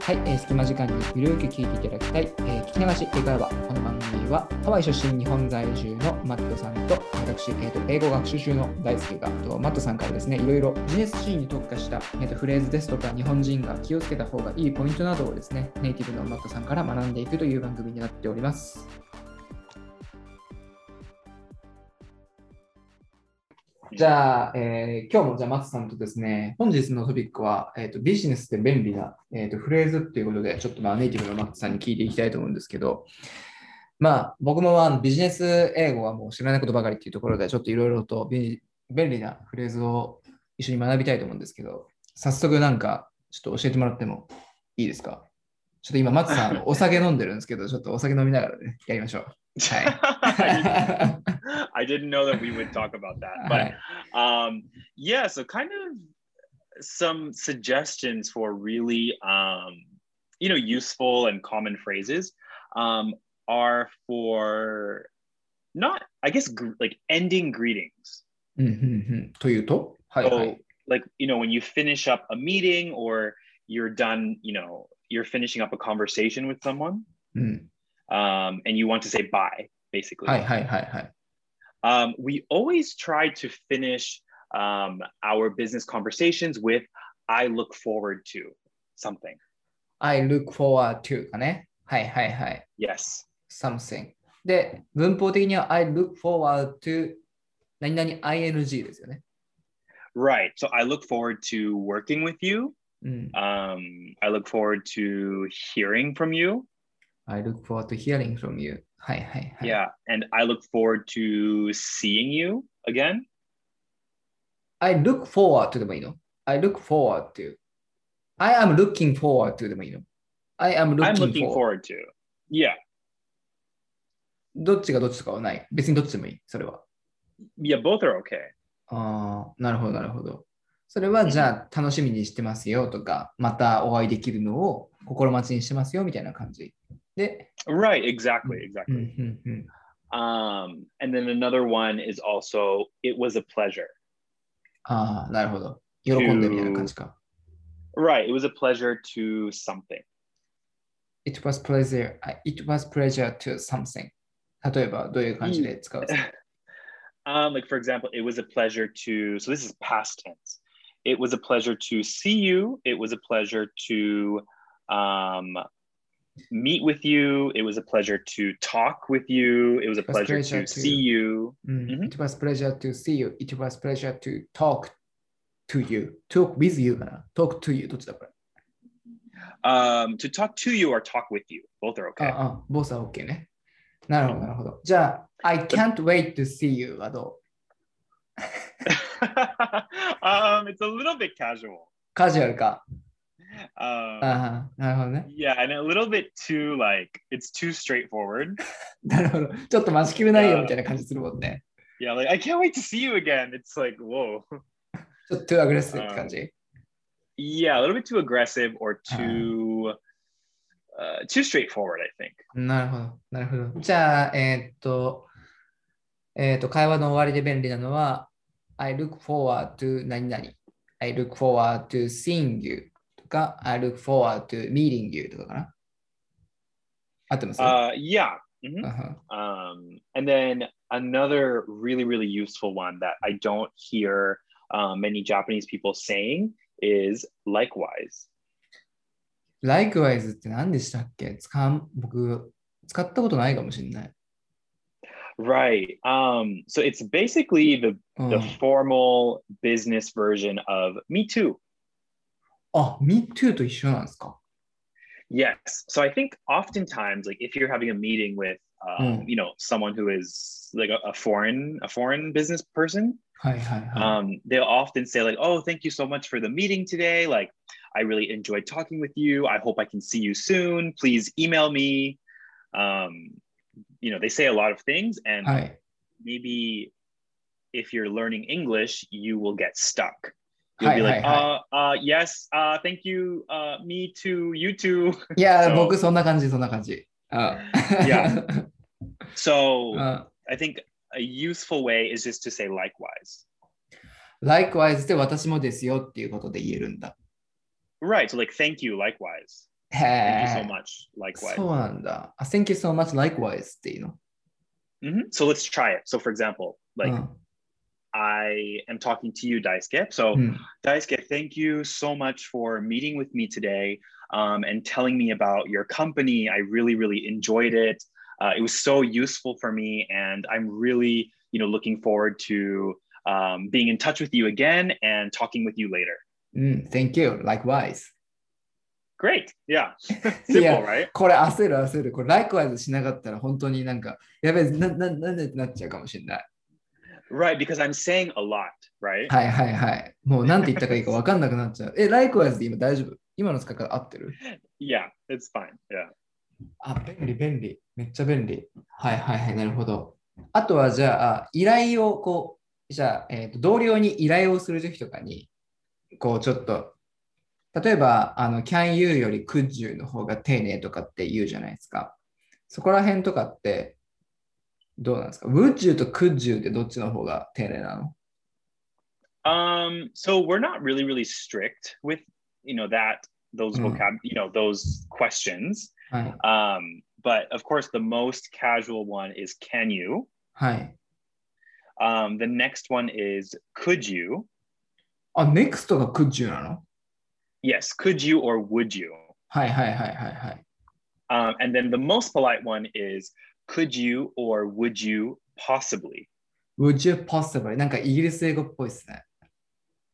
はい、えー隙間時間にゆるく聞いていただきたい、えー聞き流し英会話。この番組はハワイ出身日本在住のマットさんと私、えーと英語学習中の大輔がとマットさんからですね、いろいろビジネスシーンに特化した、えーとフレーズですとか日本人が気をつけた方がいいポイントなどをですね、ネイティブのマットさんから学んでいくという番組になっております。じゃあ、えー今日もじゃあ松さんとですね、本日のトピックは、えー、とビジネスで便利な、えー、とフレーズっていうことで、ちょっとまあネイティブのマットさんに聞いていきたいと思うんですけど、まあ僕もあのビジネス英語はもう知らないことばかりっていうところで、ちょっといろいろと便利なフレーズを一緒に学びたいと思うんですけど、早速なんかちょっと教えてもらってもいいですか？ちょっと今、松さんお酒飲んでるんですけど、ちょっとお酒飲みながらね、やりましょう。はい I didn't know that we would talk about that. い。 But はい um, yeah, so kind of some suggestions for really, um, you know, useful and common phrases um, are for not, I guess, gr- like ending greetings. うんうんうんというとはいは So, い。 like, you know, when you finish up a meeting or you're done, you know, you're finishing up a conversation with someone うん、 um, and you want to say bye, basically. はいはいはいはい。 um, we always try to finish um, our business conversations with I look forward to something. I look forward to かね。はいはいはい。 Yes. something。で、文法的には I look forward to 何々 ing ですよね。 Right. So I look forward to working with you. うん。 Um, I look forward to hearing from you. I look forward to hearing from you. はいはいはい。Yeah. And I look forward to seeing you again. I look forward to でもいいの ?I look forward to. I am looking forward to でもいいの ?I am looking, I'm looking for. forward to. Yeah. どっちがどっちとかはない。別にどっちでもいい。それは。Yeah. Both are okay. ああ、なるほどなるほど。それはじゃあ楽しみにしてますよとか、またお会いできるのを心待ちにしてますよみたいな感じ。で、 Right. Exactly. うん Exactly. うんうん。 Um, and then another one is also, it was a pleasure. ああ、なるほど。喜んでみたいな感じか。 Right. It was a pleasure to something. It was pleasure. あ It was pleasure to something. 例えばどういう感じで使うんですか Um, like for example, it was a pleasure to. So this is past tense. It was a pleasure to see you. It was a pleasure to um, meet with you. It was a pleasure to talk with you. It was a It was pleasure pleasure to to- see you. うん、 Mhm. It was pleasure to see you. It was pleasure to talk to you. Talk with you かな ?talk to you どっちだこれ Um, to talk to you or talk with you. Both are あ okay. あ、ボスは OK ね。なるほど、なるほど。じゃあ、I can't wait to see you はどう um, it's a little bit casual. カジュアルか。 Um, ああ、なるほどね。 yeah, and a little bit too like it's too straightforward. なるほど。ちょっと待ちきれないよみたいな感じするもんね。 Yeah, like I can't wait to see you again. It's like whoa. ちょっとアグレッシブって感じ。 Yeah, a little bit too aggressive or too uh, too straightforward, I think. なるほど、なるほど。じゃあ、えーっと、えーっと、会話の終わりで便利なのは、I look forward to 何々。I look forward to seeing you と か、I look forward to meeting you とかかな。合ってます、 Uh, yeah. mhm. あは Um, and then another really, really useful one that I don't hear uh, many Japanese people saying is likewise. Likewise って何でしたっけ使う僕、使ったことないかもしれない。 Right. Um, so it's basically the うん the formal business version of me too. あ、Me too と一緒なんですか Yes. So I think oftentimes, like if you're having a meeting with, um, Mm. you know, someone who is like a, a foreign, a foreign business person, はいはいはい。 um, they'll often say like, "Oh, thank you so much for the meeting today. Like, I really enjoyed talking with you. I hope I can see you soon. Please email me." Um, you know, they say a lot of things, and はい。 maybe if you're learning English, you will get stuck. You'll はい be はい like, は uh, uh, yes, uh, thank you, uh, me too, you too. い。いや、そう僕そんな感じ、そんな感じ。あ Yeah. So あ I think a useful way is just to say likewise. likewise で私もですよっていうことで言えるんだ。 Right. So like thank you, likewise. へ Thank you so え。 much, likewise. そうなんだ。あ Thank you so much, likewise っていうの。 Mhm. So let's try it. So for example, like うん I am talking to you, Daisuke. So うん、 Daisuke, thank you so much for meeting with me today um, and telling me about your company. I really, really enjoyed it. Uh, it was so useful for me, and I'm really, you know, looking forward to um, being in touch with you again and talking with you later. うん、Thank you, likewise. Great. Yeah. い Simple, や right? これ焦る焦る。これ likewise しなかったら本当になんか、やべえ、な、な、なんでってなっちゃうかもしれない。 Right. Because I'm saying a lot, right? はいはいはい。もうなんて言ったかいいか分かんなくなっちゃう。え、likewise で今大丈夫？今の使い方合ってる？Yeah, it's fine. Yeah. あ、便利便利。めっちゃ便利。はいはいはい、なるほど。あとはじゃあ、依頼をこう、じゃあ、えーと同僚に依頼をするときとかに、こうちょっと、例えば、あの、can you より could you の方が丁寧とかって言うじゃないですか。そこら辺とかって、どうなんですか ?would you と could you ってどっちの方が丁寧なの Um, so we're not really, really strict with, you know, that those Mm. vocab, you know, those questions. はい。 Um, but of course, the most casual one is can you? はい。 Um, the next one is could you? あ、next が could you なの Yes, could you or would you? はいはいはいはいはい。 Um, and then the most polite one is could you or would you possibly? would you possibly なんかイギリス英語っぽいですね。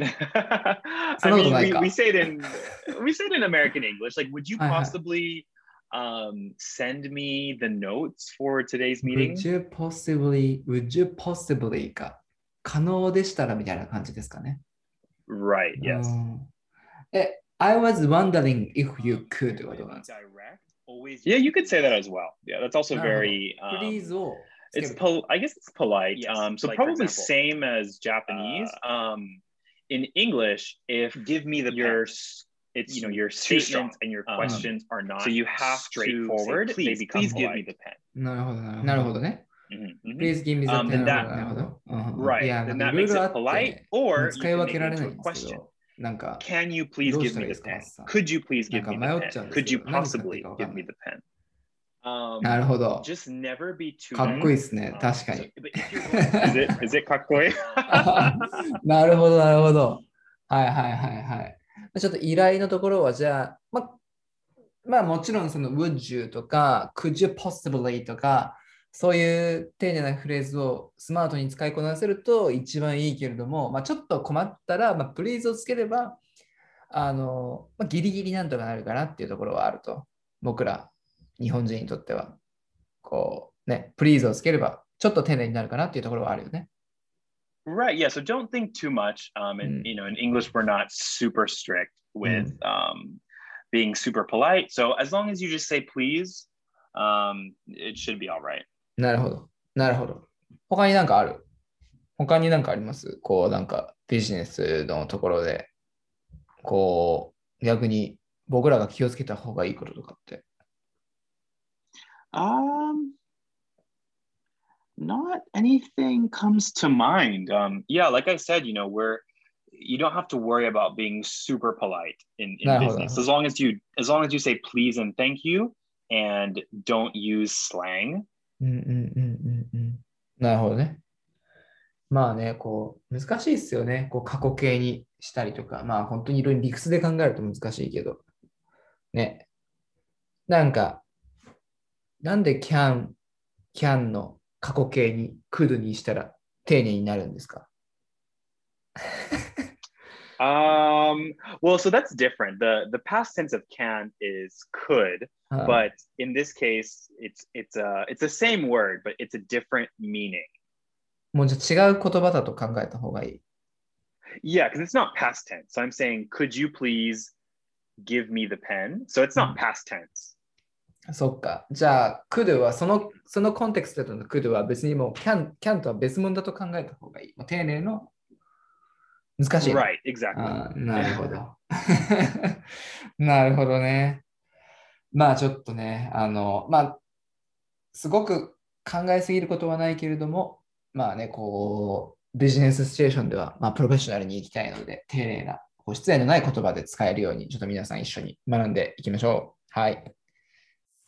I So mean, like we, a- we say it in we say it in American English. Like, would you Uh-huh. possibly um, send me the notes for today's meeting? Would you possibly, would you possibly か。可能でしたらみたいな感じですかね。 Right. Yes. うんえ、I was wondering if you could はどうなんですか Direct. Always. Yeah, you could say that as well. Yeah, that's also No. very. Um, ?Please をつけ it's る pol- I guess it's polite. Yes, Um, so like, for probably example, same as Japanese. um, in English, if Give me the your pen. s- it's You know, your too strong. statements and your Um, questions are not so you have to say, straightforward. they please, become please give me polite. the pen. なるほどなるほど。なるほどね。 Mhm, mhm. Please give me the Um, pen. then that- なるほど。うんうん Right. いや、 then なん that かいろい makes ろあ it っ polite, て、 or you 使い can 分 make け it られ into ない a んですけ question. ど、なんか、Can you please どう give me いい the ですか pen? Could you please give か me 迷 the っちゃうん pen? Could you possibly give me い the pen? Um, なるほど。just never be too かっこいい nice. ですね Um,。確かに is it is it kakoi? なるほど、なるほど。はいはいはいはい。ちょっと依頼のところは、じゃあ、ままあもちろんその would you とか could you possibly とか、そういう丁寧なフレーズをスマートに使いこなせると一番いいけれども、まあ、ちょっと困ったら、まあ、please をつければ、あの、まあ、ギリギリなんとかなるかなっていうところはあると。僕ら、日本人にとっては。こう、ね、please をつければ、ちょっと丁寧になるかなっていうところはあるよね。right. Yeah. So don't think too much. Um, and Mm. you know, in English, we're not super strict with um, being super polite. So as long as you just say please, um, it should be all right. なるほど。なるほど。他になんかある他になんかありますこうなんかビジネスのところで、こう逆に僕らが気をつけた方がいいこととかって。Um, not anything comes to mind. Um, yeah, like I said, you know, we're you don't have to worry about being super polite in, in business as long as you as long as you say please and thank you and don't use slang. うんうんうんうんうん。なるほどね。まあね、こう難しいですよね。こう過去形にしたりとか、まあ本当にいろいろ理屈で考えると難しいけど。ね。なんか、なんで can, can の過去形に could にしたら丁寧になるんですか？Um, well, so that's different. The the past tense of can is could, はい but in this case, it's it's a it's the same word, but it's a different meaning. もうじゃあ違う言葉だと考えた方がいい。 Yeah, because it's not past tense. So I'm saying, could you please give me the pen? So it's not Mm. past tense. そっか。じゃあ、could はそのそのコンテクストでの could は別にもう can, can とは別物だと考えた方がいい。もう丁寧の 難しい。Right, exactly. なるほど。なるほどね。まあちょっとね、あの、まあ、すごく考えすぎることはないけれども、まあね、こう、ビジネスシチュエーションでは、まあ、プロフェッショナルに行きたいので、丁寧な、こう失礼のない言葉で使えるように、ちょっと皆さん一緒に学んでいきましょう。はい。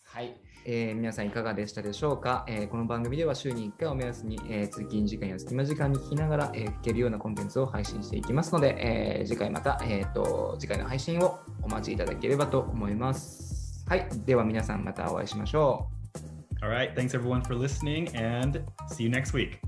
はい。えー、皆さんいかがでしたでしょうか、えー、この番組では週に1回を目安に、えー、通勤時間や隙間時間に聞きながら、えー、聞けるようなコンテンツを配信していきますので、えー、次回また、えーと、次回の配信をお待ちいただければと思います。はい。では皆さんまたお会いしましょう。All right. Thanks everyone for listening and see you next week.